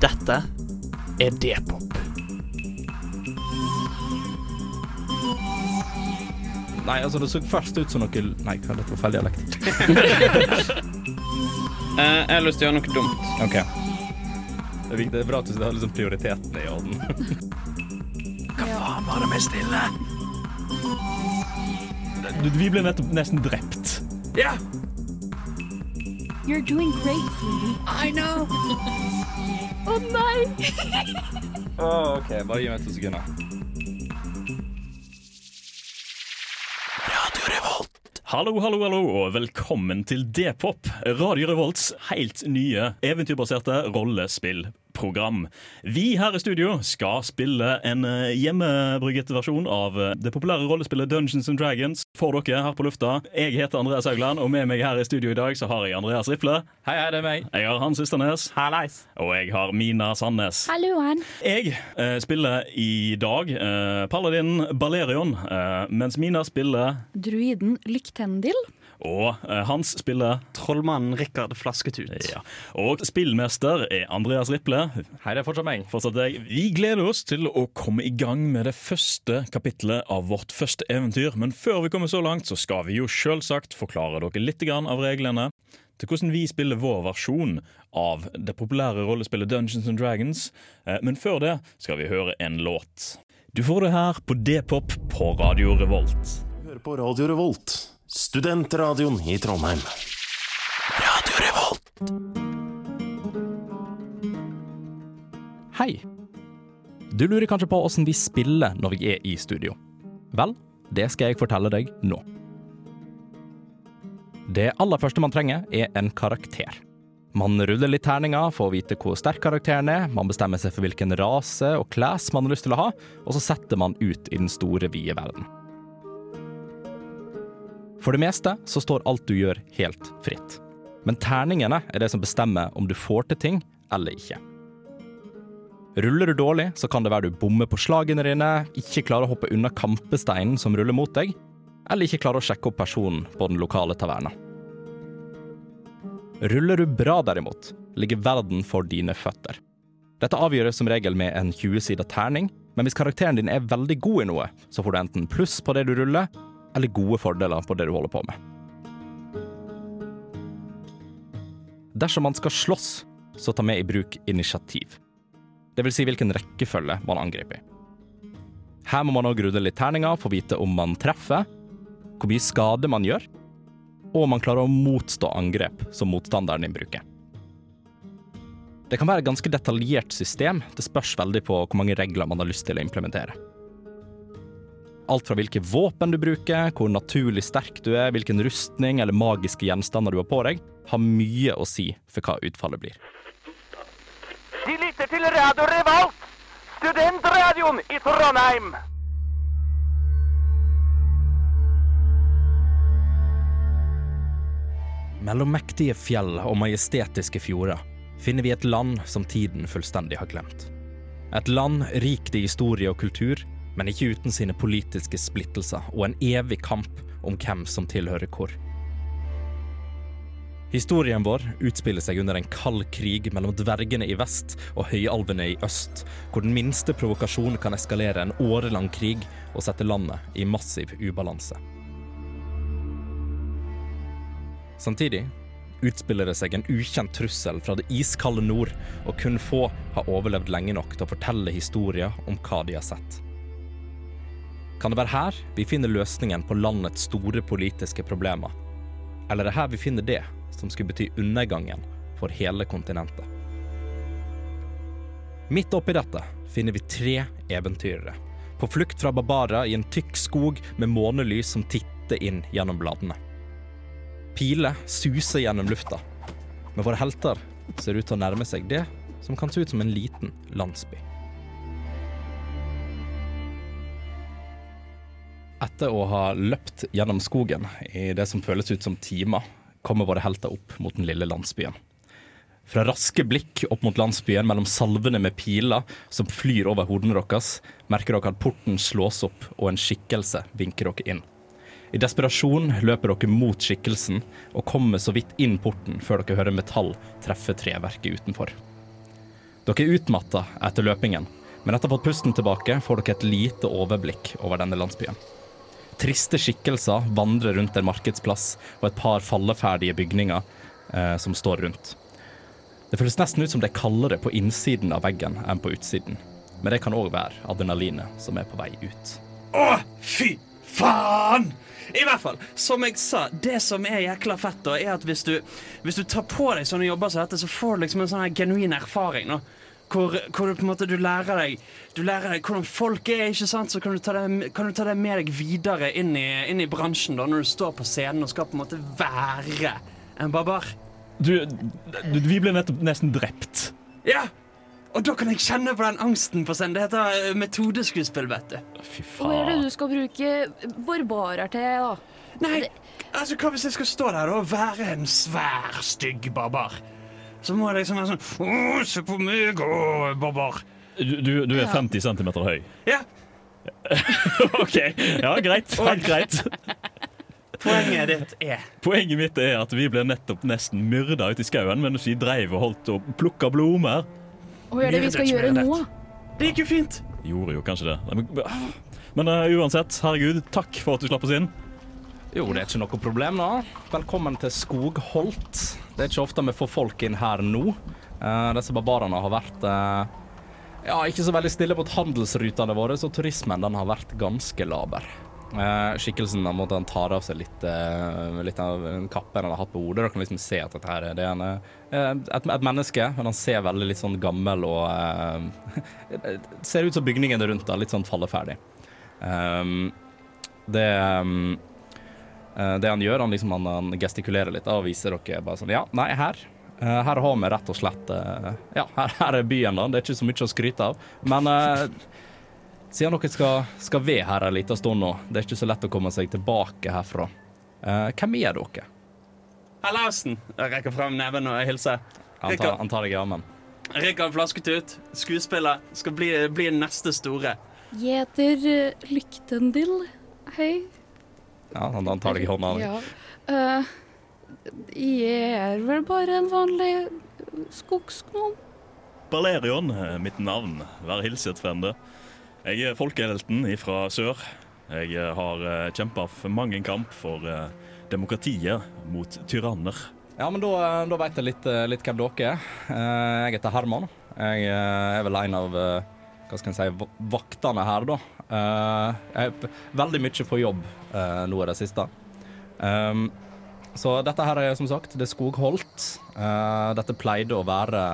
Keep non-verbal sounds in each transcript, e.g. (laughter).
Dette er D-pop. Nei, altså det så først ut som noe Nei, hva er dette for feil dialekt? (laughs) (laughs) Eh, jeg har lyst til å gjøre noe dumt. OK. Det er, det er bra at du har liksom prioritetene i orden. (laughs) Hva faen var det med stille? Du, vi ble nettopp nesten drept. Ja, You're doing great, sweetie. I know. (laughs) Å nei! (laughs) Oh, OK, bare gi meg to sekunder. Hallo, hallo, hallo, og velkommen til D-pop, Radio Revolts helt nye eventyrbaserte rollespillprogram. Vi her i studio skal spille en eh, hjemmebrygget versjon av eh, det populære rollespillet Dungeons and Dragons for dere her på lufta. Jeg heter Andreas Haugland, og med meg her i studio i dag så har jeg Andreas Riple. Hei, hei, det er meg. Jeg har Hans Ysternes. Hallais. Og jeg har Mina Sandnes. Halloen. Jeg eh, spiller i dag eh, paladin Balerion, eh, mens Mina spiller Druiden Lyktendil. Og eh, Hans spiller Trollmannen Rikard Flasketut. Ja. Og spillmester er Andreas Riple. Hei, det er fortsatt meg. Fortsatt deg. Vi gleder oss til å komme i gang med det første kapitlet av vårt første eventyr. Men før vi kommer så langt, så skal vi jo selvsagt forklare dere litt av reglene til hvordan vi spiller vår versjon av det populære rollespillet Dungeons and Dragons. Eh, Men før det skal vi høre en låt. Du får det her på D-pop på Radio Revolt. hører på Radio Revolt, studentradioen i Trondheim. Radio Revolt. Hei! Du lurer kanskje på åssen vi spiller når vi er i studio. Vel, det skal jeg fortelle deg nå. Det aller første man trenger, er en karakter. Man ruller litt terninger for å vite hvor sterk karakteren er, man bestemmer seg for hvilken rase og kles man har lyst til å ha, og så setter man ut i den store, vide verden. For det meste så står alt du gjør, helt fritt. Men terningene er det som bestemmer om du får til ting eller ikke. Ruller du dårlig, så kan det være du bommer på slagene dine, ikke klarer å hoppe unna kampesteinen som ruller mot deg, eller ikke klarer å sjekke opp personen på den lokale taverna. Ruller du bra derimot, ligger verden for dine føtter. Dette avgjøres som regel med en 20-sida terning, men hvis karakteren din er veldig god i noe, så får du enten pluss på det du ruller, eller gode fordeler på det du holder på med. Dersom man skal slåss, så ta med i bruk initiativ. Det vil si hvilken rekkefølge man angriper i. Her må man òg rulle litt terninger for å vite om man treffer, hvor mye skade man gjør, og om man klarer å motstå angrep som motstanderen din bruker. Det kan være et ganske detaljert system, det spørs veldig på hvor mange regler man har lyst til å implementere. Alt fra hvilke våpen du bruker, hvor naturlig sterk du er, hvilken rustning eller magiske gjenstander du har på deg, har mye å si for hva utfallet blir. De lytter til Radio Revolt, studentradioen i Trondheim. Mellom mektige fjell og majestetiske fjorder finner vi et land som tiden fullstendig har glemt. Et land rikt i historie og kultur, men ikke uten sine politiske splittelser og en evig kamp om hvem som tilhører hvor. Historien vår utspiller seg under en kald krig mellom dvergene i vest og høyalvene i øst, hvor den minste provokasjon kan eskalere en årelang krig og sette landet i massiv ubalanse. Samtidig utspiller det seg en ukjent trussel fra det iskalde nord, og kun få har overlevd lenge nok til å fortelle historier om hva de har sett. Kan det være her vi finner løsningen på landets store politiske problemer? Eller er det her vi finner det som skulle bety undergangen for hele kontinentet? Midt oppi dette finner vi tre eventyrere. På flukt fra barbarer i en tykk skog med månelys som titter inn gjennom bladene. Piler suser gjennom lufta, men våre helter ser ut til å nærme seg det som kan se ut som en liten landsby. Etter å ha løpt gjennom skogen i det som føles ut som timer, kommer våre helter opp mot den lille landsbyen. Fra raske blikk opp mot landsbyen mellom salvene med piler som flyr over hodene deres, merker dere at porten slås opp og en skikkelse vinker dere inn. I desperasjon løper dere mot skikkelsen og kommer så vidt inn porten før dere hører metall treffe treverket utenfor. Dere er utmatta etter løpingen, men etter å ha fått pusten tilbake får dere et lite overblikk over denne landsbyen. Triste skikkelser vandrer rundt en markedsplass og et par falleferdige bygninger eh, som står rundt. Det føles nesten ut som det er kaldere på innsiden av veggen enn på utsiden. Men det kan òg være adrenalinet som er på vei ut. Å, fy faen! I hvert fall, som jeg sa, det som er jækla fett, da, er at hvis du, hvis du tar på deg sånne jobber som dette, så får du liksom en sånn genuin erfaring. nå. Hvor, hvor du på en måte du lærer deg Du lærer deg hvordan folk er, ikke sant? så kan du ta det, kan du ta det med deg videre inn i, inn i bransjen da, når du står på scenen og skal på en måte være en barbar. Du, du, vi ble nettopp nesten drept. Ja! Og da kan jeg kjenne på den angsten på scenen. Det heter eh, metodeskuespill, vet du. Fy faen. Hva er det du skal bruke barbarer til, da? Nei, altså hva hvis jeg skal stå der og være en svær, stygg barbar? Så må jeg liksom være sånn Å, se på meg, å, barbar. Du, du, du er Ja. 50 cm høy. Ja, (laughs) OK. Ja, greit. Helt greit. (laughs) poenget ditt er Poenget mitt er at vi ble nettopp nesten myrda ute i skauen mens vi dreiv og holdt og plukka blomster. Hva er det vi skal gjøre nå? Det gikk jo fint. Gjorde jo kanskje det. Men, eh, uansett, herregud, takk for at du slapp oss inn. Jo, det er ikke noe problem, da. Velkommen til Skogholt. Det er ikke ofte vi får folk inn her nå. Uh, disse barbarene har vært uh, ja, ikke så veldig stille mot handelsrutene våre, så turismen den har vært ganske laber. Uh, skikkelsen da måtte han tar av seg litt, litt av kappen han har hatt på hodet. Dere kan liksom se at dette her er det er en, et, et menneske, men han ser veldig litt sånn gammel og (laughs) Ser ut som bygningen rundt da, litt sånn falleferdig. Um, det um, det han gjør, han, liksom, han, han gestikulerer litt og viser dere bare sånn Ja, nei, her. eh, her har vi rett og slett eh, Ja, her, her er byen, da. Det er ikke så mye å skryte av. Men eh, siden dere skal, skal ved her en liten stund nå, det er ikke så lett å komme seg tilbake herfra. Eh, hvem er dere? Hallausen. Jeg rekker fram neven og hilser. Han tar, han tar deg i armen. Rikard Flasketut, skuespiller, skal bli, bli neste store. Uh, Lyktendil. Hei. Ja, han, han tar deg i hånda. Ja. Uh, jeg er vel bare en vanlig skogsgnom. Balerion er mitt navn. Vær hilset, frende. Jeg er folkehelten fra sør. Jeg eh, har kjempa mange kamp for eh, demokratiet mot tyranner. Ja, men da, da vet jeg litt, eh, litt hvem dere er. Eh, Jeg heter Herman. Jeg eh, er vel en av eh, hva skal si, vaktene her, da. Eh, Jeg er veldig mye på jobb eh, nå i det siste. Um, så dette her er som sagt det er Skogholt. Eh, Dette pleide å være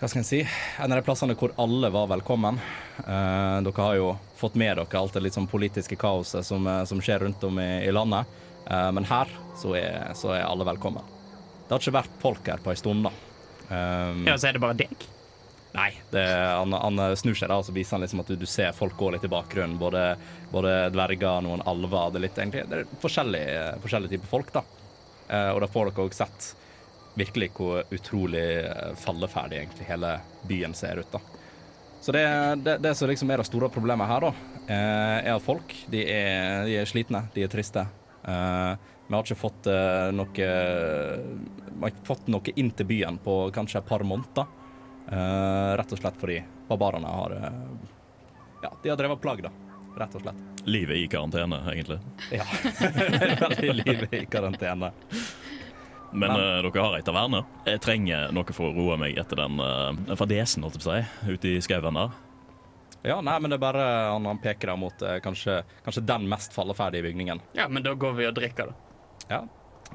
hva skal en si, en av de plassene hvor alle var velkommen. Eh, dere har jo fått med dere alt det litt sånn politiske kaoset som, som skjer rundt om i, i landet. Eh, men her så er, så er alle velkommen. Det har ikke vært folk her på ei stund, da. Um, Ja, så er det bare deg. Nei, det, han, han snur seg da, og så viser han liksom at du, du ser folk gå litt i bakgrunnen. Både, både dverger, noen alver. Det er litt egentlig det er forskjellige, forskjellige typer folk, da. Eh, og da får dere òg sett virkelig hvor utrolig eh, falleferdig egentlig hele byen ser ut, da. Så det, det, det som liksom er det store problemet her, da, eh, er at folk de er, de er slitne, de er triste. Eh, vi har ikke fått eh, noe Vi har ikke fått noe inn til byen på kanskje et par måneder. Eh, rett og slett fordi barbarene har uh, Ja, de har drevet plagg, da. Rett og slett. Livet i karantene, egentlig. Ja. (laughs) Veldig livet i karantene. Men Men- uh, dere har ei taverne. Jeg trenger noe for å roe meg etter den uh, fadesen, holdt jeg på å si, ute i skauen der. Ja, nei, men det er bare han, han peker der mot eh, kanskje, kanskje den mest falleferdige bygningen. Ja, men da går vi og drikker, da. Ja.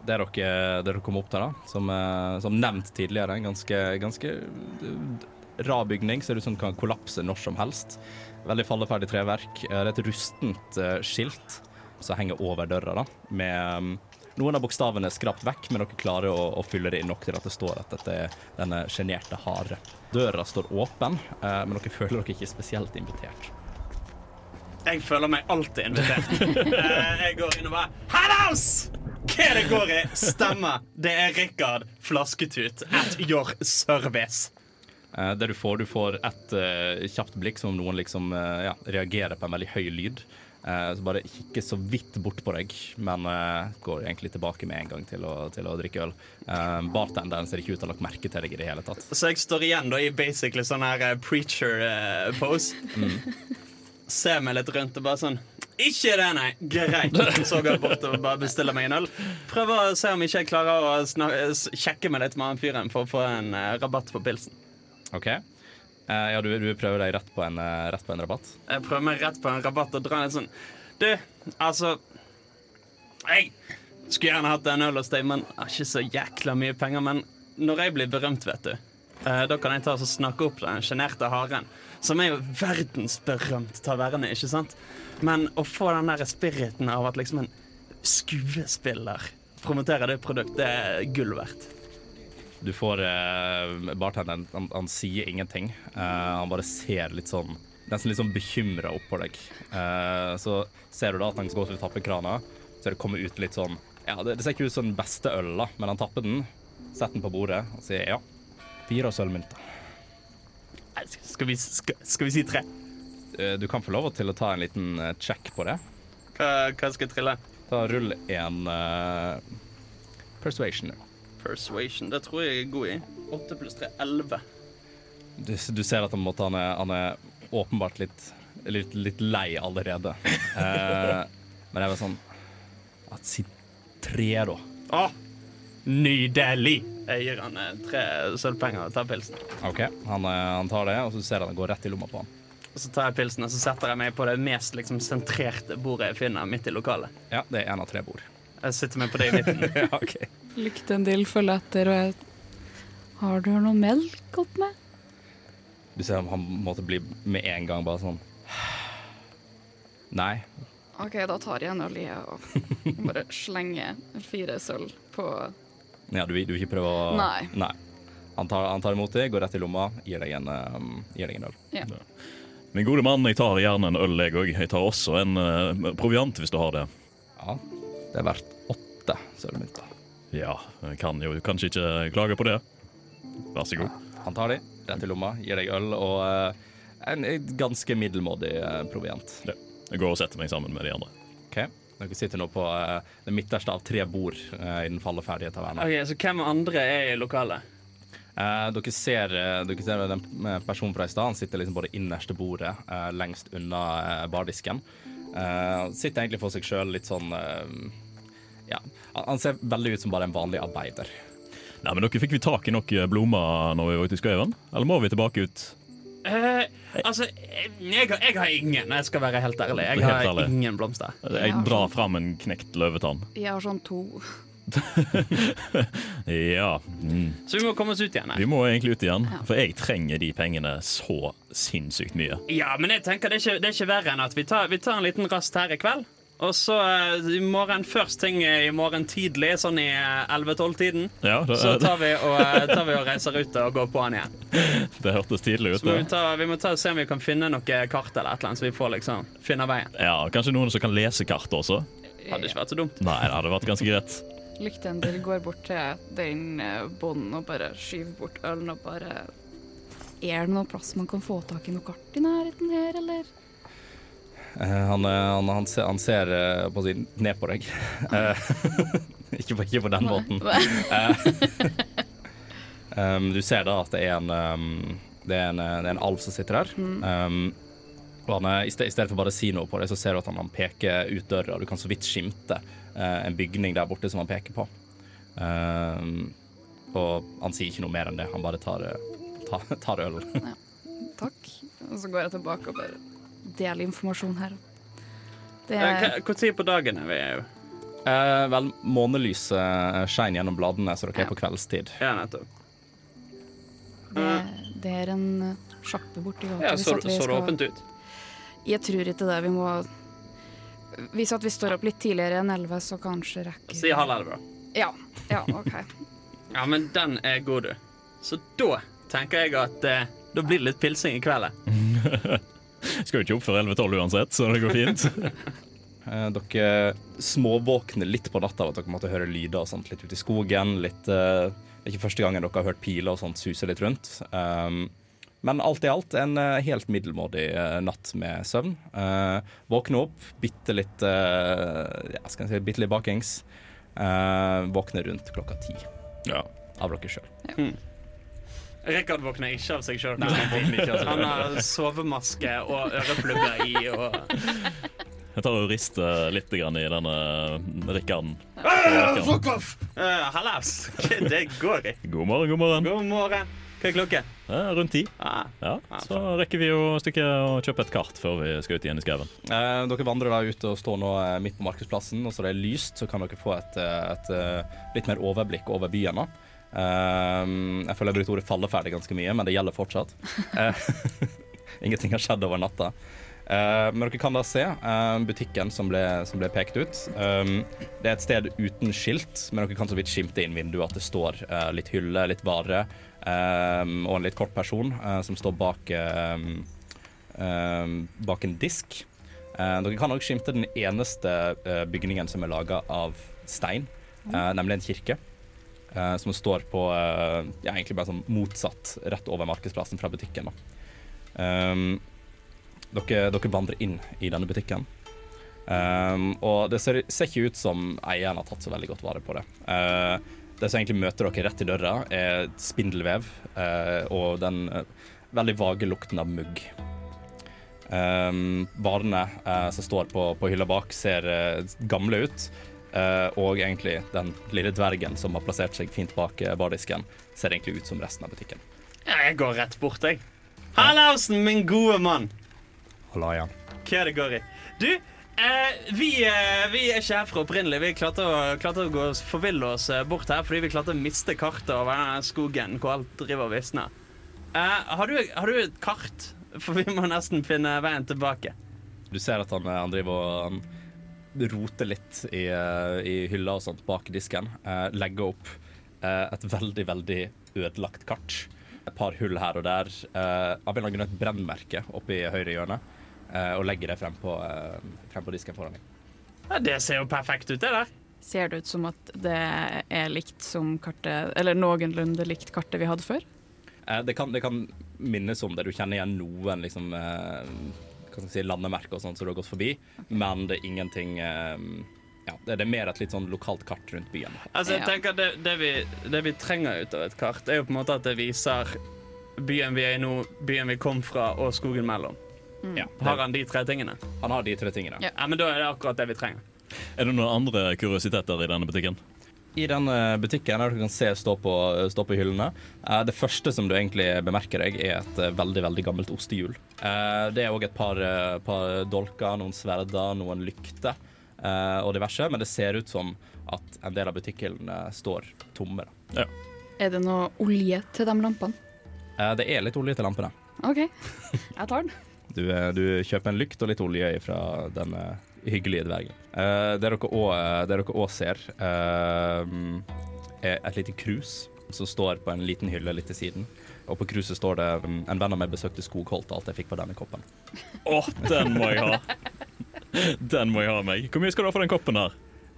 Det dere, dere kom opp til, da, som, eh, som nevnt tidligere, en ganske, ganske eh, rar bygning. Ser ut som kan kollapse når som helst. Veldig falleferdig treverk. Eh, Det er et rustent skilt som henger over døra, da, med mm, noen av bokstavene er skrapt vekk, men dere klarer å, å fylle det inn nok til at det står at dette er denne sjenerte hare. Døra står åpen, eh, men dere føler dere ikke spesielt invitert. Jeg føler meg alltid invitert. (laughs) Jeg går inn og bare Hallaus! Hva er? Stemmer. Det er Rikard Flasketut at your service. Uh, det du får, du får et uh, kjapt blikk som om noen liksom uh, ja, reagerer på en veldig høy lyd. Så bare kikker så vidt bort på deg, men går egentlig tilbake med en gang til å, til å drikke øl. Bartenderen ser ikke ut til å ha lagt merke til deg i det hele tatt. Så jeg står igjen da i basically sånn her preacher-pose. Ser meg litt rundt og bare sånn Ikke det, nei! Greit. Så går jeg bort og bare bestiller meg en øl. Prøver å se om ikke jeg klarer å sjekke meg litt med han fyren for å få en uh, rabatt på pilsen. OK? uh, ja, du, du prøver deg rett på en, uh, rett på en rabatt? Jeg prøver meg rett på en rabatt og drar litt sånn Du, altså Jeg skulle gjerne hatt en øl hos deg, men jeg har ikke så jækla mye penger. Men når jeg blir berømt, vet du, da kan jeg ta og snakke opp den sjenerte haren. Som er jo verdensberømt taverne, ikke sant? Men å få den der spiriten av at liksom en skuespiller promoterer det produktet, det er gull verdt. Du får eh, Bartenderen han, han sier ingenting. Eh, han bare ser litt sånn Nesten litt sånn bekymra opp på deg. Eh, så ser du da at han går til å tappe krana. Så det kommer ut litt sånn Ja, det, det ser ikke ut som den beste øl, da, men han tapper den, setter den på bordet og sier ja. Fire sølvmynter. Skal vi, skal, skal vi si tre? Eh, du kan få lov til å ta en liten eh, check på det. Hva, hva skal jeg trille? Da Rull en uh, persuasion. Persuasion. Det tror jeg jeg er god i. 8 pluss 3 11. Du, du ser at han, måtte, han, er, han er åpenbart litt, litt, litt lei allerede. uh, (laughs) men jeg var sånn at Si tre, da. Å, nydelig! Jeg gir han eh, tre sølvpenger og tar pilsen. OK, han, eh, han tar det, og så ser han han går rett i lomma på han. Og så tar jeg pilsen og så setter jeg meg på det mest liksom, sentrerte bordet jeg finner midt i lokalet. Ja, det er én av tre bord. Jeg sitter meg på det i midten. (laughs) ja, ok. Lyktendil følger etter, og jeg Har du noe melk opp med? Du ser han måtte bli med en gang bare sånn Nei. OK, da tar jeg en olje og bare slenger fire sølv på Ja, du, du vil ikke prøve å Nei. Han, tar, han tar imot det, går rett i lomma, gir deg en, um, gir deg en øl. Ja. Min gode mann, jeg tar gjerne en øl, jeg òg. Jeg tar også en uh, proviant, hvis du har det. Ja, det er verdt åtte sølvmynter. Ja, jeg kan jo kanskje ikke klage på det. Vær så god. Han tar de, rett i lomma, gir deg øl og uh, en ganske middelmådig uh, proviant. Ja. Jeg går og setter meg sammen med de andre. Dere sitter nå på uh, det midterste av tre bord uh, i den falleferdige taverna. Ok, Så hvem andre er i lokalet? Uh, dere ser, dere ser den personen fra i stad. Han sitter liksom på det innerste bordet lengst unna bardisken. Eh, sitter egentlig for seg sjøl litt sånn Ja, han ser veldig ut som bare en vanlig arbeider. Nei, men dere Fikk vi tak i nok blomster når vi var ute i skauen? Eller må vi tilbake ut? Eh, altså, jeg, jeg, har- ingen, jeg skal være helt ærlig. Jeg Helt har ærlig. ingen blomster. Jeg drar fram en knekt løvetann. (laughs) Jeg har sånn to. (laughs) Ja. Mm. Så vi må komme oss ut igjen. Vi må egentlig ut igjen, Ja. for jeg trenger de pengene så sinnssykt mye. Ja, men jeg tenker det er ikke, det er ikke verre enn at vi tar, vi tar en liten rast her i kveld. Og så eh, i morgen først ting i morgen tidlig, sånn i 11-12-tiden. Ja, Så (laughs) tar vi, og, eh, tar vi og reiser ut og går på han igjen. det hørtes tidlig ut. Så må vi, ta, vi må ta og se om vi kan finne noe kart eller et eller annet, så vi får liksom finne veien. Ja, Kanskje noen som kan lese kart også? Hadde ikke vært så dumt. Nei, det hadde vært ganske greit. Lyktendil går bort til den eh, bonden og bare skyver bort ølen og bare Er det noen plass man kan få tak i noe kart i nærheten her, eller? Eh, han, eh, han, han ser, han ser eh, på å si, ned på deg. (laughs) Ikke, på, ikke på den måten. Um, (laughs) du ser da at det er en, um, det er en, det er en alv som sitter der. Um, og han, er- i, sted, I stedet for bare å si noe på det, så ser du at han, han peker ut døra. Du kan så vidt skimte uh, en bygning der borte som han peker på. Og han sier ikke noe mer enn det. Han bare tar, tar, (laughs) tar ølen. Takk. Og så går jeg tilbake og bare deler informasjon her. Det Eh, er, på dagen er vi? Eh, vel, månelyset eh, skein gjennom bladene, så dere Ja. er på kveldstid. Ja, nettopp. det, det er en eh, sjappe borti gata. Ja, så, så det skal- åpent ut? Jeg tror ikke det. Vi må Hvis at vi står opp litt tidligere enn elleve, så kanskje rekker Si halv elleve, da. Ja. ja, OK. (laughs) Ja, men den er god, du. Så da tenker jeg at eh, da blir det litt pilsing i kveld. (laughs) Skal jo ikke opp før 11-12 uansett, så det går fint. (laughs) Eh, dere småvåkner litt på natta av at dere måtte høre lyder og sånt, litt ute i skogen. Litt, eh, det er ikke første gangen dere har hørt piler og sånt suse litt rundt. Um, Men alt i alt en eh, helt middelmådig natt med søvn. Uh, våkne opp, bitte litt uh, ja, skal jeg si, bitte litt bakings. Uh, våkne rundt klokka ti Ja. av dere sjøl. Rikard våkner ikke av seg sjøl. Han ikke. Han har sovemaske og øreplugger i og Jeg tar og rister litt grann i denne Rikarden. Fuck off! Uh, Hallas! (laughs) Det går i? God morgen, god morgen. God morgen. Hva er klokka? Eh, rundt ti. Ah. Ja, så rekker vi å stikke og kjøpe et kart før vi skal ut igjen i skauen. Eh, dere vandrer da ut og står nå eh, midt på markedsplassen, og så det er lyst, så kan dere få et, et, et, eh, litt mer overblikk over byen. da. Eh, jeg føler jeg har brukt ordet falleferdig ganske mye, men det gjelder fortsatt. (laughs) Eh, (laughs) Ingenting har skjedd over natta. Eh, men dere kan da se eh, butikken som ble, som ble pekt ut. Um, det er et sted uten skilt, men dere kan så vidt skimte inn vinduet at det står litt hylle, litt vare, um, og en litt kort person som står bak, bak en disk. Dere kan også skimte den eneste bygningen som er laga av stein, nemlig en kirke. Eh, som står på eh, ja, egentlig bare sånn motsatt, rett over markedsplassen fra butikken. Um, dere, dere vandrer inn i denne butikken. Um, og det ser, ser ikke ut som eieren har tatt så veldig godt vare på det. Uh, det som egentlig møter dere rett i døra, er spindelvev uh, og den uh, veldig vage lukten av mugg. Um, varene som står på, på hylla bak, ser gamle ut. Uh, og egentlig den lille dvergen som har plassert seg fint bak uh, bardisken, ser egentlig ut som resten av butikken. Ja, jeg går rett bort, jeg. Hallausen, min gode mann. Halla igjen. Hva er det går i? Du, eh, vi, eh, vi er ikke herfra opprinnelig. Vi klarte å, klarte å gå forville oss eh, bort her fordi vi klarte å miste kartet over denne skogen hvor alt driver og visner. Eh, har, du, har du et kart? For vi må nesten finne veien tilbake. Du ser at han, han driver og han roter litt i, eh, i hylla og sånt bak disken. legge legger opp eh, et veldig, veldig ødelagt kart. Et par hull her og der. Eh, av en eller annen grunn et brennmerke oppe i høyre hjørne. eh, og legger det frem på, eh, frem på disken foran deg. Ja, det ser jo perfekt ut, det der. Ser det ut som at det er likt som kartet Eller noenlunde likt kartet vi hadde før? Eh, det, kan, det kan minnes om det. Du kjenner igjen noen liksom, hva skal si, landemerker og sånt som du har gått forbi, men det er ingenting eh, ja, det, det er mer et litt sånn lokalt kart rundt byen. Altså, jeg tenker det, det, vi, det vi trenger ut av et kart, er jo på en måte at det viser byen vi er i nå, byen vi kom fra, og skogen mellom. Ja, Har han de tre tingene? han har de tre tingene. Ja. Ja, men Da er det akkurat det vi trenger. Er det noen andre kuriositeter i denne butikken? I den eh, butikken der du kan se stå på, stå på hyllene, eh, det første som du egentlig bemerker deg, er et eh, veldig veldig gammelt ostehjul. Eh, Det er òg et par, par dolker, noen sverder, noen lykter eh, og diverse, men det ser ut som at en del av butikkhyllene står tomme. Ja. Er det noe olje til de lampene? Eh, Det er litt olje til lampene. OK, jeg tar den. (laughs) Du, du kjøper en lykt og litt olje fra den hyggelige dvergen. Eh, det dere også- òg ser, uh, er et lite krus som står på en liten hylle litt til siden. Og på kruset står det um, 'En venn av meg besøkte Skogholt, alt jeg fikk på denne koppen'. Å, den må jeg ha! Den må jeg ha meg. Hvor mye skal du ha for den koppen her?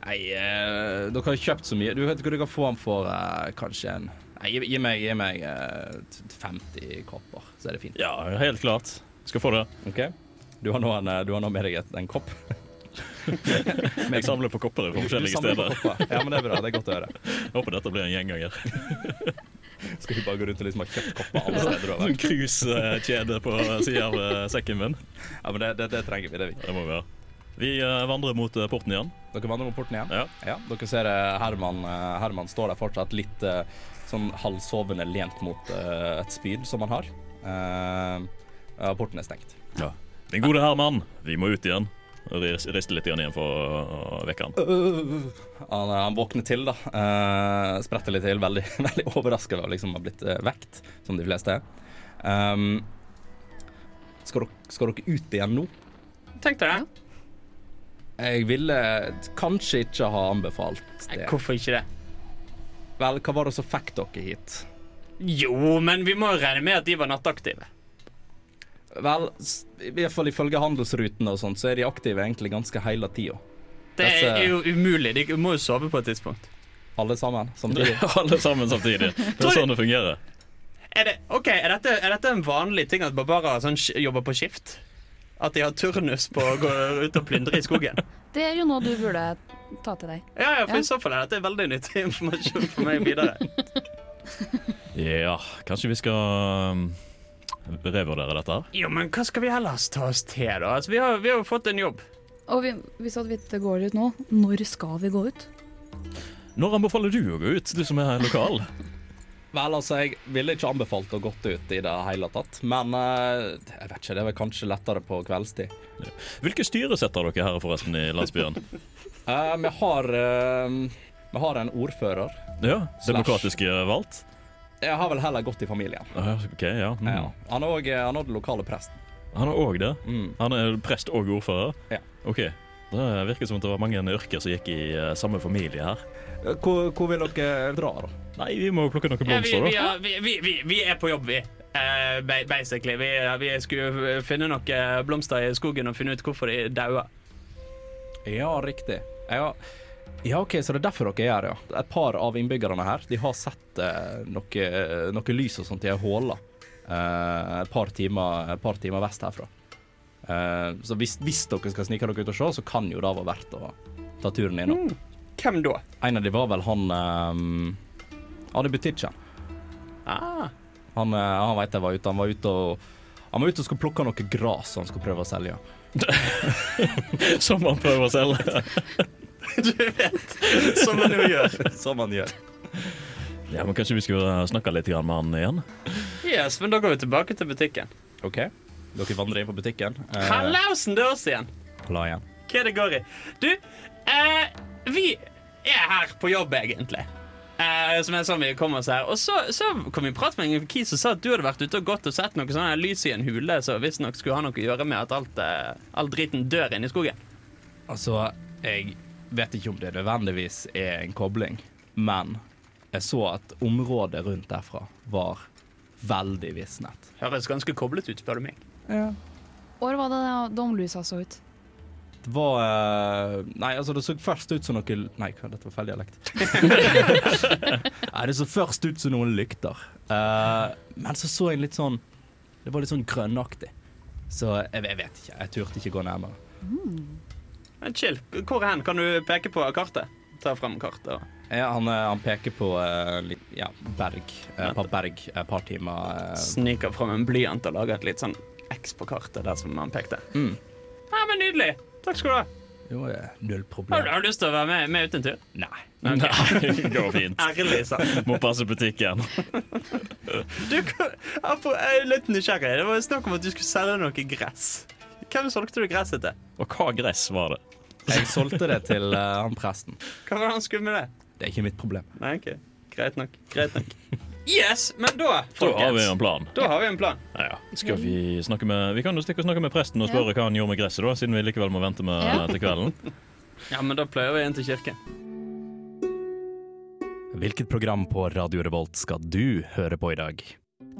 Nei, uh, dere har kjøpt så mye. Du vet hva du kan få den for eh, kanskje en Nei, gi, gi meg, gi meg eh, 50 kopper, så er det fint. Ja, helt klart. Skal få det. OK? Du har nå, en, eh, du har nå med deg en kopp. (laughs) Jeg samler på kopper fra forskjellige steder. Ja, men det er bra. Det er godt å høre. Jeg (laughs) Håper dette blir en gjenganger. (laughs) Skal vi bare gå rundt og liksom ha kjøpt kopper alle steder du har vært? cruisekjede på sida av eh, sekken min. Ja, men det, det, det trenger vi. Det er viktig. Det må vi ha. Vi eh, vandrer mot eh, porten igjen. Dere vandrer mot porten igjen. Ja. Dere ser Herman, Herman står der fortsatt litt sånn halvsovende lent mot et spyd som han har. Porten er stengt. Min gode Herman, vi må ut igjen. Og ris- Riste litt igjen for å vekke han. Han, han våkner til, da. Uh, spretter litt til, veldig, (laughs) veldig overraska over å liksom ha blitt eh, vekt, som de fleste er. Um, skal, dere, skal dere ut igjen nå? Tenkte jeg. Jeg ville kanskje ikke ha anbefalt Nei, det. Hvorfor ikke det? Vel, hva var det som fikk dere hit? Jo, men vi må regne med at de var nattaktive. Vel, i hvert fall ifølge handelsrutene og sånt, så er de aktive egentlig ganske hele tida. Det er jo umulig. De må jo sove på et tidspunkt. Alle sammen samtidig. (laughs) Alle sammen samtidig. (laughs) Det er sånn det fungerer. Er, det, okay, er, dette, er dette en vanlig ting at barbarer sånn, jobber på skift? At de har turnus på å gå ut og plyndre i skogen? (laughs) Det er jo noe du burde ta til deg. Ja, ja, for Ja. i så fall er dette veldig nyttig informasjon for meg videre. Ja, kanskje vi skal um, revurdere dette her? Jo, men hva skal vi ellers ta oss til, da? Altså, vi, har, vi har jo fått en jobb. Og vi, hvis at vi ikke går ut nå, når skal vi gå ut? Når anbefaler du å gå ut, du som er lokal? (laughs) Vel, altså, jeg ville ikke anbefalt å gått ut i det hele tatt. Men eh, jeg vet ikke, det er vel kanskje lettere på kveldstid. Hvilke styre setter dere her forresten i landsbyen? uh, (laughs) vi har uh, Vi har en ordfører. Ja, Demokratisk valgt? Jeg har vel heller gått i familien. Okay, OK, ja. Mm. Ja. Han er òg er den lokale presten. Han er òg det? Mm. Han er prest og ordfører? Ja. OK. Det virker som det var mange yrker som gikk i eh, samme familie her. Eh, Hvor, hvor vil dere dra, da? Nei, vi må plukke noen blomster, da. Ja, vi, vi, vi, vi er på jobb, vi. Uh, basically. Vi, vi skulle finne noen blomster i skogen og finne ut hvorfor de dauer. Ja, riktig. Ja. Ja, OK, så det er derfor dere er her, ja. Et par av innbyggerne her de har sett eh, noe, noe lys og sånt i ei håle eh, et, par timer, et par timer vest herfra. Eh, så hvis, hvis dere skal snike dere ut og se, så kan jo det være verdt å ta turen innom. Hvem da? En av de var vel han eh, Adi i. Ah, Han, eh, han veit jeg var ute. Han var ute og han var ute og skulle plukke noe gras han skulle prøve å selge. (laughs) Som han prøver å selge. (laughs) (laughs) du vet. Som man jo gjør. Som han gjør. Ja, men Kanskje vi skulle snakke litt med han igjen? Yes, men da går vi tilbake til butikken. OK. Dere vandrer inn på butikken. Eh, Hallausen, det er oss igjen. Hva igjen. Hva det går i? Du, eh, vi er her på jobb, egentlig. Eh, som er sånn vi kom oss her Og så, så kom vi i prat med en kis som sa at du hadde vært ute og gått og sett noe sånn lys i en hule som visstnok skulle ha noe å gjøre med at alt, eh, all driten dør inne i skogen. Altså, jeg vet ikke om det nødvendigvis er en kobling, men jeg så at området rundt derfra var veldig visnet. Høres ganske koblet ut, spør du meg. Hvor var det domlusa så ut? Det var eh, Nei, altså, det så først ut som noe Nei, hva, dette var feil dialekt. (laughs) nei, det så først ut som noen lykter. Uh, men så så jeg litt sånn Det var litt sånn grønnaktig. Så jeg, jeg vet ikke. Jeg turte ikke gå nærmere. Men chill. Hvor hen? Kan du peke på kartet? Ta fram kartet. Ja, han, eh, han peker på eh, litt Ja, berg. Et par berg, et par timer. Sniker fram en blyant og lager et litt sånn X på kartet der som han pekte. Mm. Ja, men Nydelig. Takk skal du ha. Jo, null Har, problem. du- har du lyst til å være med, med ut en tur? Nei. Nei, det går fint. (laughs) Ærlig sagt. Må passe butikken. (laughs) Du, jeg er litt nysgjerrig. Det var snakk om at du skulle selge noe gress. Hvem solgte du gresset til? Og hva gress var det? Jeg solgte det til uh, han presten. Hva var det han skulle med det? Det er ikke mitt problem. Nei, ok. Greit nok. Greit nok. (laughs) Yes, men da, Da har vi en plan. Da har vi en plan. Ja, ja. Skal vi snakke med Vi kan jo stikke og snakke med presten og spørre hva han gjorde med gresset, da, siden vi likevel må vente med Ja. til kvelden. (laughs) Ja, men da pløyer vi inn til kirken. Hvilket program på Radio Revolt skal du høre på i dag?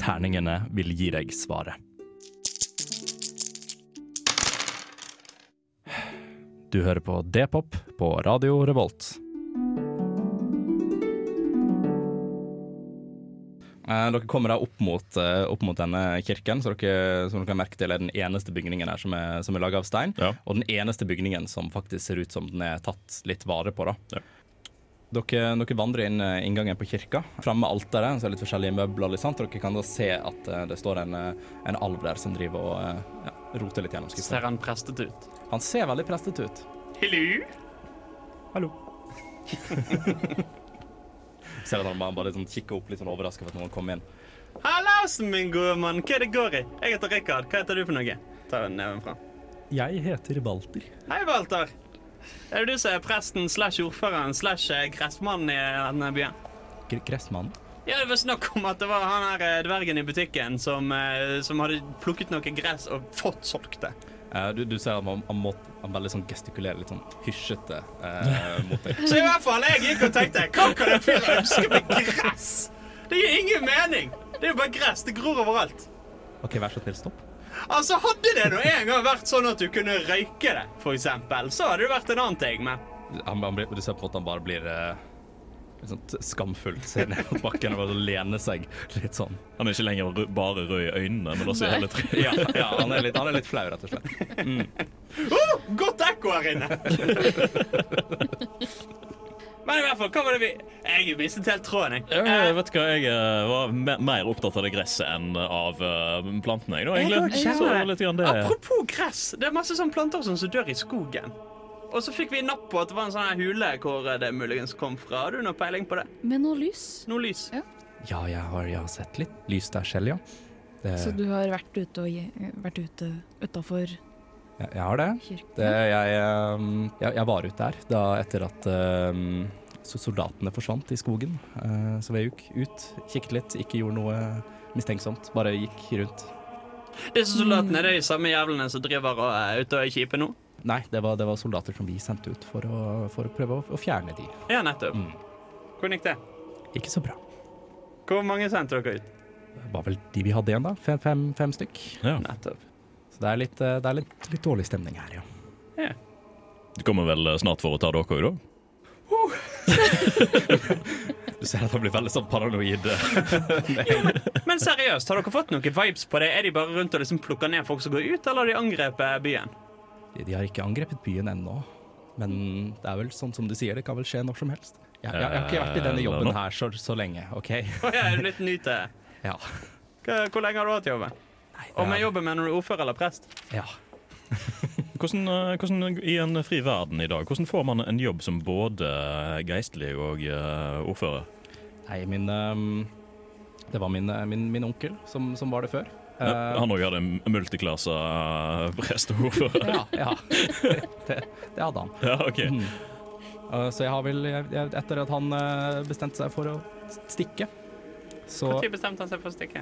Terningene vil gi deg svaret. Du hører på D-pop på Radio Revolt. Eh, Dere kommer da opp mot, eh, opp mot denne kirken, så dere, som dere kan merke til er den eneste bygningen her som er, som er laga av stein. Ja. Og den eneste bygningen som faktisk ser ut som den er tatt litt vare på. da. Ja. Dere, dere vandrer inn eh, inngangen på kirka. Framme med alteret så er det litt forskjellige møbler. Liksom. Dere kan da se at eh, det står en, en alv der som driver og ja, roter litt gjennom skriften. Ser han prestet ut? Han ser veldig prestete ut. Hello? Hallo. (laughs) Ser at han bare, bare sånn, kikker opp litt sånn overraska for at noen kom inn. Hallausen, min gode mann. Hva er det går i? Jeg heter Rikard. Hva heter du for noe? Ta neven fra. Jeg heter Balter. Hei, Walter. Er det du som er presten slash ordføreren slash eh, gressmannen i denne byen? Gressmann. Ja, det var snakk om at det var han her eh, dvergen i butikken som, eh, som hadde plukket noe gress og fått solgt det. Uh, du, du ser at han, han, må, han veldig sånn gestikulerer litt sånn hysjete uh, mot deg. Så i hvert fall, jeg gikk og tenkte Hva kan en fyr ønske med gress? Det gir ingen mening. Det er jo bare gress. Det gror overalt. OK, vær så snill, stopp. Altså, Hadde det nå en gang vært sånn at du kunne røyke det, for eksempel, så hadde det vært en annen ting, men Han, han du ser på en måte han bare blir eh, Litt sånn skamfullt ser ned på bakken og bare lener seg litt sånn. Han er ikke lenger rød, bare rød i øynene, men også i hele trynet. Ja, ja han, er litt, han er litt flau, rett og slett. Godt ekko her inne! (laughs) Men i hvert fall, hva var det vi Jeg mistet helt tråden, jeg. Jeg vet du hva, jeg eh, var mer opptatt av det gresset enn av eh, plantene, jeg, da, Jeg egentlig. det. litt det Apropos gress, det er masse sånne planter som som dør i skogen. Og så fikk vi napp på at det var en sånn hule hvor det muligens kom fra. Har du noe peiling på det? Med noe lys. Noe lys? Ja. Ja, jeg har, jeg har sett litt lys der selv, ja. Det, Så du har vært ute og vært ute utafor jeg, jeg har det. det jeg, um, jeg, jeg var ute der da etter at um, så soldatene forsvant i skogen. Uh, så jeg gikk ut, kikket litt, ikke gjorde noe mistenksomt. Bare gikk rundt. Disse soldatene det er de samme jævlene som driver og er ute og er kjipe nå? Nei, det var, det var soldater som vi sendte ut for å, for å prøve å, å fjerne de. Ja, nettopp. Mm. Hvordan gikk det? Ikke så bra. Hvor mange sendte dere ut? Det var vel de vi hadde igjen, da. Fem, fem, fem stykk. Ja. Nettopp. Så det er litt, uh, det er litt, litt dårlig stemning her, ja. ja. Du kommer vel eh, snart for å ta dere òg, da? (laughs) Du ser at han blir veldig sånn paranoid. (laughs) Men seriøst, har dere fått noen vibes på det? Er de bare rundt og liksom plukker ned folk som går ut, eller har de angrepet byen? De, de har ikke angrepet byen ennå. Men det er vel sånn som du sier, det kan vel skje når som helst. Jeg, jeg, jeg har ikke vært i denne Eh, jobben her så, så lenge, OK? (laughs) Å, jeg er litt ny til Ja. Hvor lenge har du hatt jobben? Og med jobben mener du ordfører eller prest? Ja. (laughs) Hvordan, eh, hvordan i en fri verden i dag, hvordan får man en jobb som både geistlig og eh, ordfører? Nei, min ehm, Det var min, eh, min, min onkel som, som var det før. Ja, Eh, han òg hadde multiklasse eh, (laughs) ja, ja. Det, det hadde han. Ja, OK. Mm. Så jeg har vel jeg, Etter at han bestemte seg for å stikke, så Når bestemte han seg for å stikke?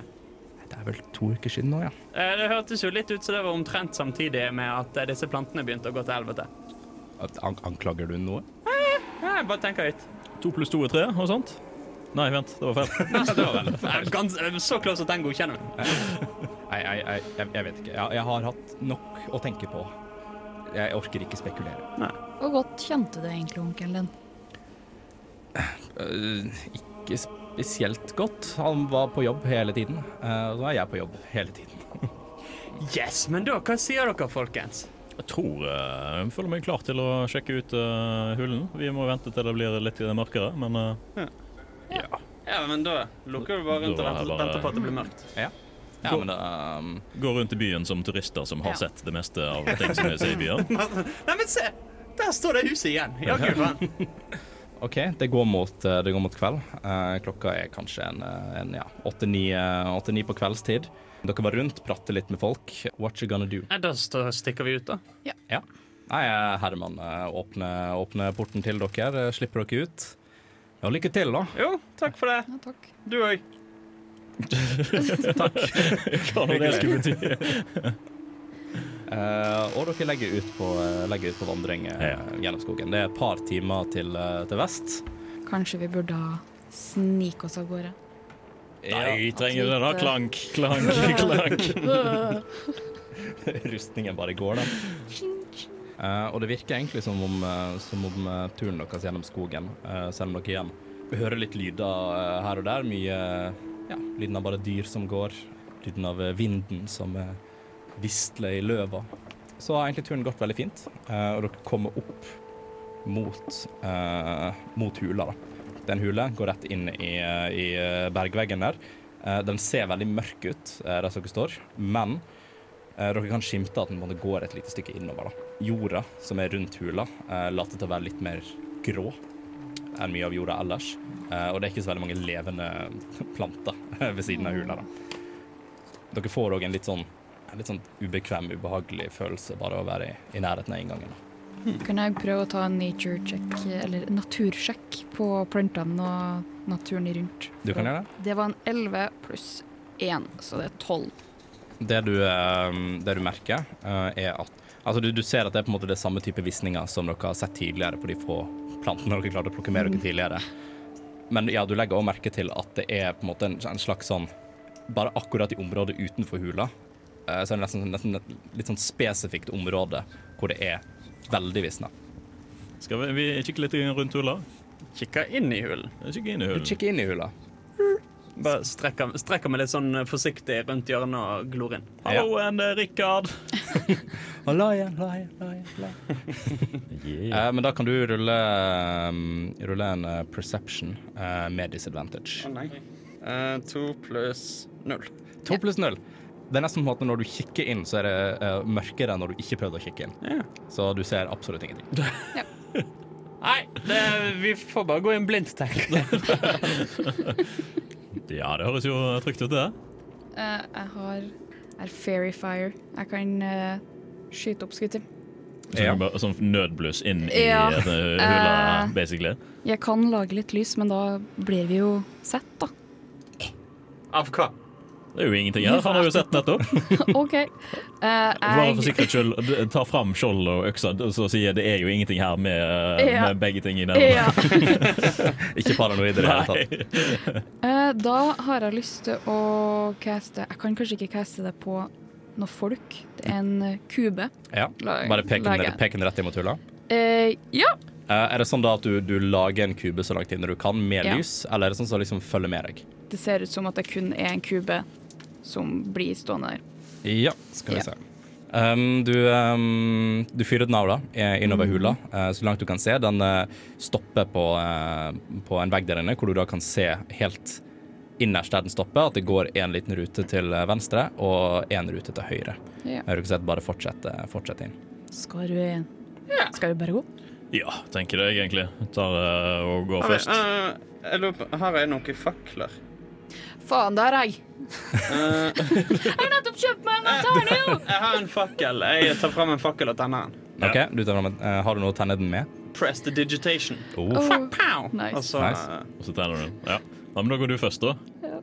Det er vel to uker siden nå, ja. Eh, Det hørtes jo litt ut som det var omtrent samtidig med at disse plantene begynte å gå til helvete. An anklager du noe? Jeg bare tenker høyt. To pluss to er tre, og sånt? Nei, vent, det var feil. (laughs) Eh, Gans, eh, så close at den godkjenner meg. Nei, jeg, jeg, jeg, jeg vet ikke. Jeg, jeg har hatt nok å tenke på. Jeg orker ikke spekulere. Hvor godt kjente du egentlig onkelen din? Uh, ikke spesielt godt. Han var på jobb hele tiden, eh, og så er jeg på jobb hele tiden. (laughs) Yes, men da, hva sier dere, folkens? Jeg tror eh, jeg føler meg klar til å sjekke ut uh, hulen. Vi må vente til det blir litt mørkere, men uh, ja. Ja, men da lukker du bare rundt og er venter, bare- venter på at det blir mørkt. Ja, men da um, Gå rundt i byen som turister som har Ja. sett det meste av ting som er i (laughs) byen. Nei, men se! Der står det huset igjen. Ja, gud faen. (laughs) OK, det går mot, eh, det går mot kveld. Uh, klokka er kanskje en, eh, en ja, åtte-ni på kveldstid. Dere var rundt, prater litt med folk. What you gonna do? Nei, Da stikker vi ut, da. Ja. Nei, eh, Herman åpner, åpner porten til dere, slipper dere ut. Ja, lykke til, da. Jo, takk for det. Ja, takk. Du òg. (laughs) Hva nå det skulle bety. Uh, og dere legger ut på, eh, legger ut på vandring uh, Ja. gjennom skogen. Det er et par timer til, uh, til vest. Kanskje vi burde snike oss av gårde. Nei, trenger det da. Klank, klank, klank. (laughs) (laughs) Rustningen bare går, da. Eh, og det virker egentlig som om, uh, som om uh, turen deres gjennom skogen, selv om dere igjen hører litt lyder her og der. Mye ja, lyden av bare dyr som går, lyden av vinden som uh, visler i løva. Så har egentlig turen gått veldig fint, og dere kommer opp mot, mot hula. da. Den hule går rett inn i, i bergveggen der. Den ser veldig mørk ut der dere står, men dere kan skimte at den går et lite stykke innover. da. Jorda som er rundt hula, eh, later til å være litt mer grå enn mye av jorda ellers. Eh, og det er ikke så veldig mange levende (laughs) planter (laughs) ved siden av hula. da. Dere får òg en litt sånn, en litt sånn ubekvem, ubehagelig følelse bare å være i, i nærheten av inngangen. da. Kan jeg prøve å ta en nature check, eller natursjekk, på plantene og naturen rundt? Du kan gjøre det. Det var en 11 pluss 1, så det er 12. Det du, eh, det du merker, eh, er at Altså, du, du ser at det er på en måte det samme type visninger som dere har sett tidligere på de få plantene dere klarte å plukke med dere tidligere. Men ja, du legger også merke til at det er på en måte en, en slags sånn Bare akkurat i området utenfor hula, eh, så er det nesten, nesten et litt sånn spesifikt område hvor det er veldig visna. Skal vi, vi kikke litt rundt hula? Kikke inn i hulen. Kikke inn i Du hulen. kikker inn i hula. Bare strekker, strekker meg litt sånn eh, forsiktig rundt hjørnet og glor inn. Hallo det er Rikard. La igjen, la igjen, la igjen. Eh, men da kan du rulle, um, rulle en uh, perception uh, med disadvantage. Å nei. Eh, to pluss null. To pluss null. Det er nesten på en måte når du kikker inn, så er det eh, mørkere enn når du ikke prøvde å kikke inn. Ja. Så du ser absolutt ingenting. (laughs) Nei, det, vi får bare gå inn blindt, tenk. (laughs) Ja, det høres jo trygt ut, det. Uh, jeg har er Fairy Fire. Jeg kan uh, skyte opp skuter. Så Ja. bare, sånn nødbluss inn i Ja. uh, hula, Eh. basically. Jeg kan lage litt lys, men da blir vi jo sett, da. Av hva? Det er jo ingenting her. Han har jo sett nettopp. (laughs) OK. Eh, Bare for sikkerhets skyld, ta fram skjoldet og øksa, så sier jeg det er jo ingenting her med, uh, Ja. med begge ting i den. ja. (laughs) Ikke paranoid i det hele tatt. Eh, da har jeg lyst til å caste Jeg kan kanskje ikke caste det på noe folk. Det er en eh, kube. Ja. Bare pek den, rett imot hula. Uh, ja. Uh, er det sånn da at du, du lager en kube så langt inn du kan med Ja. lys, eller er det sånn som liksom følger med deg? Det ser ut som at det kun er en kube som blir stående der. Ja, skal vi Ja. se. Um, du, um, du fyrer den av da, innover hula, uh, så langt du kan se. Den uh, stopper på, uh, på en vegg der inne, hvor du da kan se helt innerst der den stopper, at det går en liten rute til venstre og en rute til høyre. Ja. Har du ikke sett, bare fortsett, eh, fortsett inn. Skal du Skal du bare gå? Ja, tenker jeg egentlig. Tar uh, og går først. jeg lurer på, Her er noen fakler? Faen, der er jeg! Eh, (laughs) Jeg har nettopp kjøpt meg en terning! jeg har en fakkel. Jeg tar fram en fakkel og tenner den. Ja. Ok, du tar frem, en, eh, Har du noe å tenne den med? Press the digitation. Oh. Oh, Pow! Nice. Og så Nice. eh, Og så tenner du den. Ja. ja, men da går du først, da.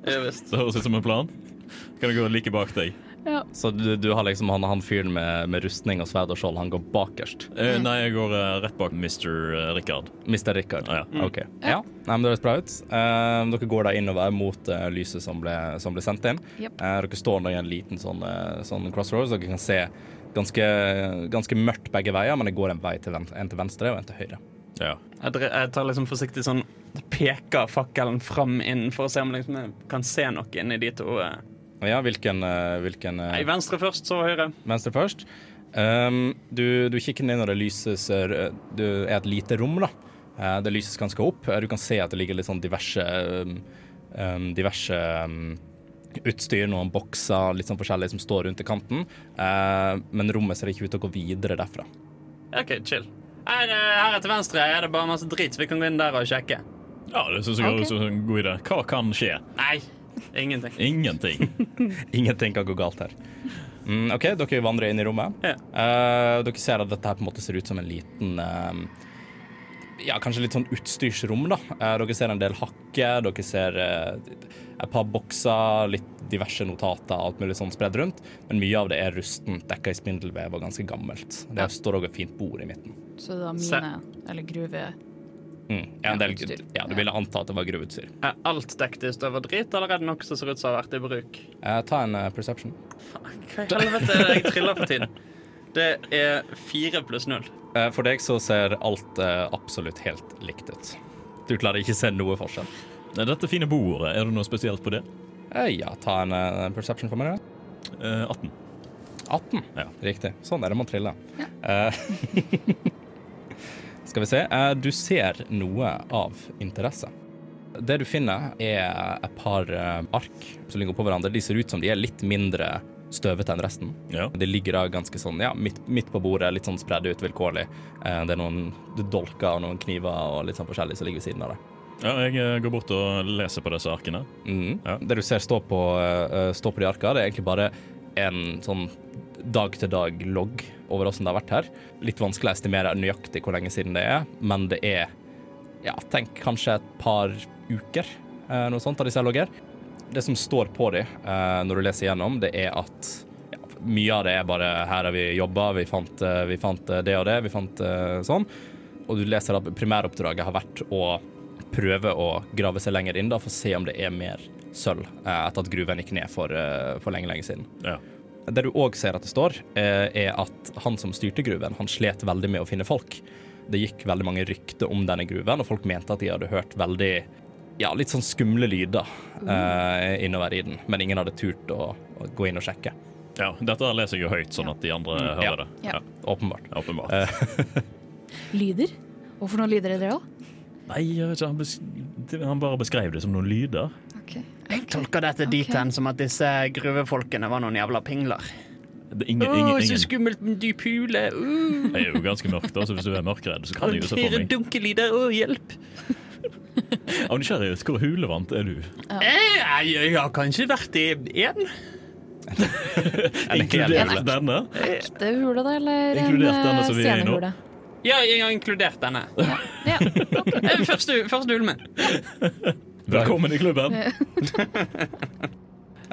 Ja visst. Det høres ut som en plan. Kan du gå like bak deg? Så du, du har liksom han, han fyren med, med rustning og sverd og skjold, han går bakerst. Uh, nei, jeg går uh, rett bak Mr. Richard. Mr. Mr. ah, Ja. OK. Ja, Nei, men det høres bra ut. Uh, dere går da innover mot eh, lyset som ble, som ble sendt inn. Yep. Eh, dere står nå i en liten sånn, eh, sånn crossroads. Dere kan se ganske, ganske mørkt begge veier, men det går en vei til ven en til venstre og en til høyre. Ja. Jeg, tar liksom forsiktig sånn Peker fakkelen fram inn for å se om liksom jeg kan se noe inni de to. eh. Ja, hvilken, eh, hvilken eh, Nei, venstre først, så høyre. Venstre først. Um, du, du kikker ned når det lyses eh, Det er et lite rom, da. Eh, det lyses ganske opp. Du kan se at det ligger litt sånn diverse um, Diverse um, utstyr, noen bokser, litt sånn forskjellig som står rundt i kanten. Uh, men rommet ser ikke ut til å gå videre derfra. OK, chill. Her, her til venstre er det bare masse drit, så vi kan gå inn der og sjekke. ja, det syns jeg okay. er en god idé. Hva kan skje? Nei, ingenting. Ingenting. (laughs) Ingenting kan gå galt her. Mm, OK, dere vandrer inn i rommet. Ja. Uh, dere ser at dette her på en måte ser ut som en liten uh, Ja, kanskje litt sånn utstyrsrom, da. Uh, dere ser en del hakker, dere ser et par bokser, litt diverse notater, alt mulig sånn spredd rundt. Men mye av det er rustent, dekka i spindelvev og ganske gammelt. Det Ja. står òg et fint bord i midten. Så det er Se. mine, eller gruve... Mm. Ja, en del, ja, du ville anta at det var gruveutstyr. Er alt dekket i støv og drit, eller er det noe som ser ut som har vært i bruk? Uh, ta en uh, perception. Hva i helvete er det jeg triller for tiden? Det er fire pluss null. Uh, for deg så ser alt absolutt helt likt ut. Du klarer ikke se noe forskjell. Dette fine bordet, er det noe spesielt på det? Eh, ja, ta en perception for meg. da. Eh, 18. 18. Ja. Riktig. Sånn er det man triller. Ja. (laughs) Skal vi se. Eh, du ser noe av interesse. Det du finner, er et par eh, ark som ligger på hverandre. De ser ut som de er litt mindre støvete enn resten. Ja. De ligger da ganske sånn, ja, midt, midt på bordet, litt sånn spredd ut vilkårlig. Eh, det er noen dolker og noen kniver og litt sånn forskjellig som ligger ved siden av det. ja, jeg går bort og leser på disse arkene. Mm. Ja. Det du ser stå på, stå på de arka, det er egentlig bare en sånn dag-til-dag-logg over åssen det har vært her. Litt vanskelig å estimere nøyaktig hvor lenge siden det er, men det er ja, tenk kanskje et par uker, eh, noe sånt av disse logger. Det som står på de eh, når du leser gjennom, det er at ja, mye av det er bare her har vi jobba, vi eh, vi fant eh, det og det, vi fant eh, sånn. Og du leser at primæroppdraget har vært å prøve å grave seg lenger inn da, for å se om det er mer sølv eh, etter at gruven gikk ned for, eh, for lenge, lenge siden. Ja. Det du òg ser at det står, eh, er at han som styrte gruven, han slet veldig med å finne folk. Det gikk veldig mange rykter om denne gruven, og folk mente at de hadde hørt veldig ja, litt sånn skumle lyder eh, innover i den, men ingen hadde turt å, å gå inn og sjekke. Ja, dette leser jeg jo høyt, sånn at de andre mm, hører det. Ja. Ja, Åpenbart. åpenbart. Eh, (laughs) Lyder? Hvorfor noen lyder er det, da? Nei, jeg vet ikke, han, bes han bare beskrev det som noen lyder. Jeg tolker dette dit hen som at disse gruvefolkene var noen jævla pingler. Det er ingen, ingen, ingen. skummelt med dyp hule! Uh. Det er jo ganske mørkt, da, så hvis du er mørkredd, så kan du jo se for meg. dunkelyder, å hjelp! (laughs) Av nysgjerrighet, hvor hulevant er du? Ja. Jeg, jeg har kanskje vært i én. (laughs) Inkludert denne? Ekte hule, da, eller Inkludert en denne eh, som vi er i nå? scenehule? Ja, jeg har inkludert denne. Ja. (laughs) Eh, Første, første hulen min. Velkommen i klubben. jeg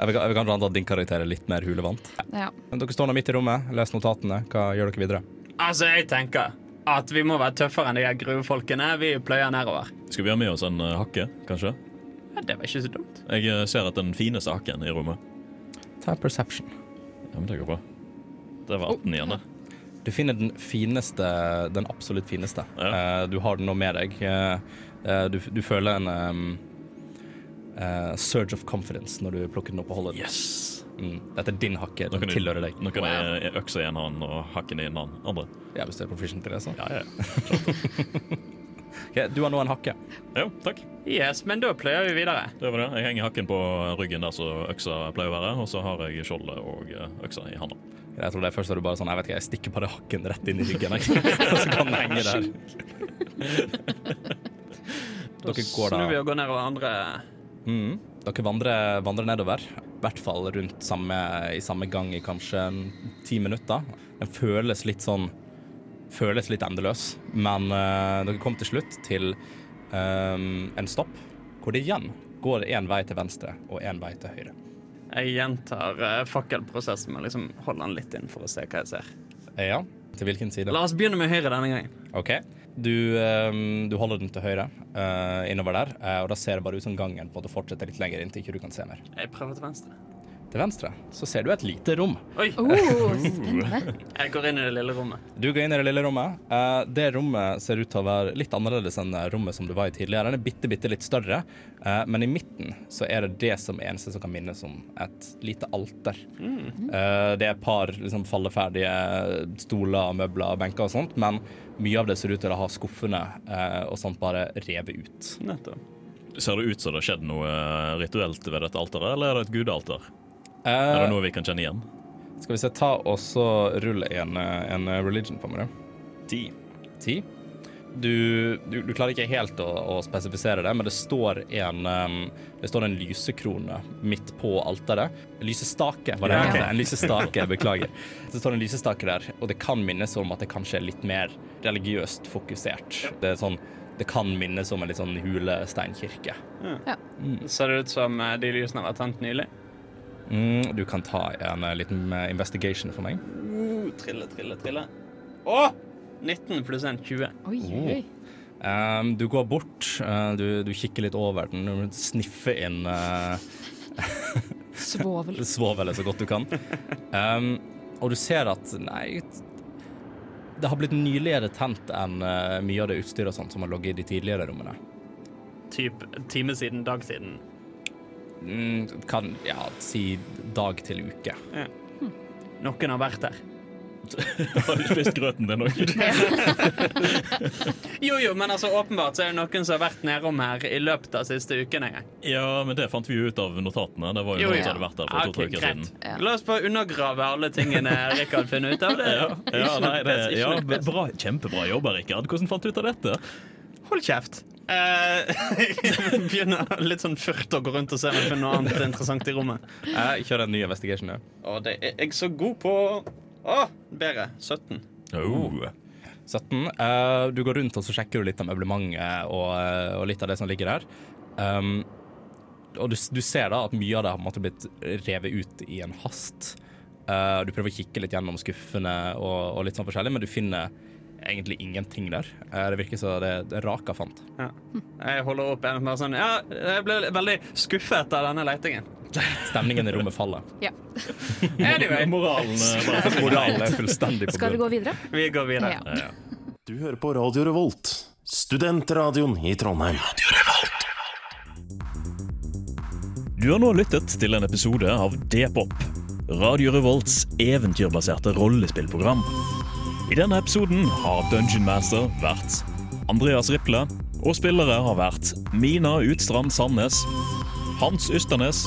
vil, jeg vil kanskje anta at din karakter er litt mer hulevant. ja. Dere står nå midt i rommet, les notatene. Hva gjør dere videre? Altså, jeg tenker at vi må være tøffere enn de her gruvefolkene. Vi pløyer nedover. Skal vi ha med oss en uh, hakke, kanskje? Ja, det var ikke så dumt. Jeg eh, ser at den fineste hakken i rommet. Ta perception. Ja, men det går bra. Det var 18 igjen, det. Du finner den fineste, den absolutt fineste. Eh, du har den nå med deg. Du, du føler en um, eh, surge of confidence når du plukker den opp og holder den. Yes! Mm. Dette er din hakke. Den du, tilhører deg. nå kan jeg jeg økse i en hånd og hakken i en hånd. andre. Ja, hvis du er proficient til det, så. Ja, ja. (laughs) Ok, du har nå en hakke. Jo, takk. Yes, men da pløyer vi videre. Det var det. Jeg henger hakken på ryggen der så øksa pleier å være, og så har jeg skjoldet og eh, øksa i handa. Jeg tror det er først er du bare sånn, jeg vet ikke, jeg stikker bare hakken rett inn i ryggen, (laughs) og så kan den henge der. (laughs) Dere går Snur vi og går ned over andre mm, Dere vandrer, vandrer nedover. I hvert fall rundt samme, i samme gang i kanskje ti minutter. Den føles litt sånn Føles litt endeløs, men uh, dere kom til slutt til um, en stopp hvor det igjen går én vei til venstre og én vei til høyre. Jeg gjentar uh, fakkelprosessen med å liksom holde den litt inn for å se hva jeg ser. Ja, til hvilken side? La oss begynne med høyre denne gangen. OK. Du, ehm, du holder den til høyre uh, innover der, uh, og da ser det bare ut som gangen på en måte fortsetter litt lenger inntil ikke du kan se mer. Jeg prøver til venstre. Til venstre så ser du et lite rom. Oi! Oh, spennende. Jeg går inn i det lille rommet. Du går inn i det lille rommet. Uh, det rommet ser ut til å være litt annerledes enn det rommet som du var i tidligere. Den er bitte, bitte litt større, eh, men i midten så er det det som eneste som kan minnes om et lite alter. Eh, det er et par liksom, falleferdige stoler, møbler, og benker og sånt, men mye av det ser ut til å ha skuffene eh, og sånt bare revet ut. Nettopp. Ser det ut som det har skjedd noe eh, rituelt ved dette alteret, eller er det et gudealter? Eh, Er det noe vi kan kjenne igjen? Skal vi se, ta og så rulle en, eh, en religion på meg, da. Ti. Ti. Du, du, du klarer ikke helt å, å spesifisere det, men det står en um, Det står en lysekrone midt på alteret. Lysestake, var det Ja, det En lysestake, beklager. Det står en lysestake der, og det kan minnes om at det kanskje er litt mer religiøst fokusert. Det er sånn det kan minnes om en litt sånn hulesteinkirke. Ser det ut som eh, de lysene har vært tent nylig? Mm, du kan ta en eh, liten eh, investigation for meg. Uh, trille, trille, trille. Å! 19 pluss 1, 20. Oi, oi. Um, du går bort, uh, du, du kikker litt over den, du sniffer inn uh, (laughs) Svovel. svovelet så godt du kan. Um, og du ser at nei Det har blitt nyligere tent enn uh, mye av det utstyret sånt som har ligget i de tidligere rommene. Typ time siden, dag siden. Mm, kan ja, si dag til uke. Noen har vært der. (laughs) Har du spist grøten din òg? (laughs) Jo, jo, men altså åpenbart så er det noen som har vært nedom her i løpet av siste uken en gang. Ja, men det fant vi jo ut av notatene. Det var jo Jo, noen ja. som hadde vært der for to-tre uker greit. siden. Ja. La oss bare undergrave alle tingene Rikard finner ut av. Det. (laughs) Ja, ja, nei, det, ja, bra, Kjempebra jobba, Rikard. Hvordan fant du ut av dette? Hold kjeft. Jeg begynner litt sånn furt å gå rundt og se om jeg finner noe annet interessant i rommet. Jeg kjør en ny investigation. Ja. Og det er jeg så god på. Å, bedre. 17. Oh. 17. Uh, du går rundt og så sjekker du litt av møblementet og, eh, og litt av det som ligger der. Um, og du, du ser da at mye av det har måte blitt revet ut i en hast. Uh, du prøver å kikke litt gjennom skuffene og, og litt sånn forskjellig, men du finner egentlig ingenting der. Uh, det virker som det, det Raka fant. Ja. Jeg holder opp en bare sånn Ja, jeg ble veldig skuffet av denne leitingen. Stemningen i rommet faller. Ja. Anyway, Moralen eh, Moralen er fullstendig på Skal vi gå videre? vi går videre. Ja. Ja. Du hører på Radio Revolt, studentradioen i Trondheim. Du har nå lyttet til en episode av D-pop, Radio Revolts eventyrbaserte rollespillprogram. I denne episoden har Dungeon Master vært Andreas Riple, og spillere har vært Mina Utstrand Sandnes, Hans Ysternes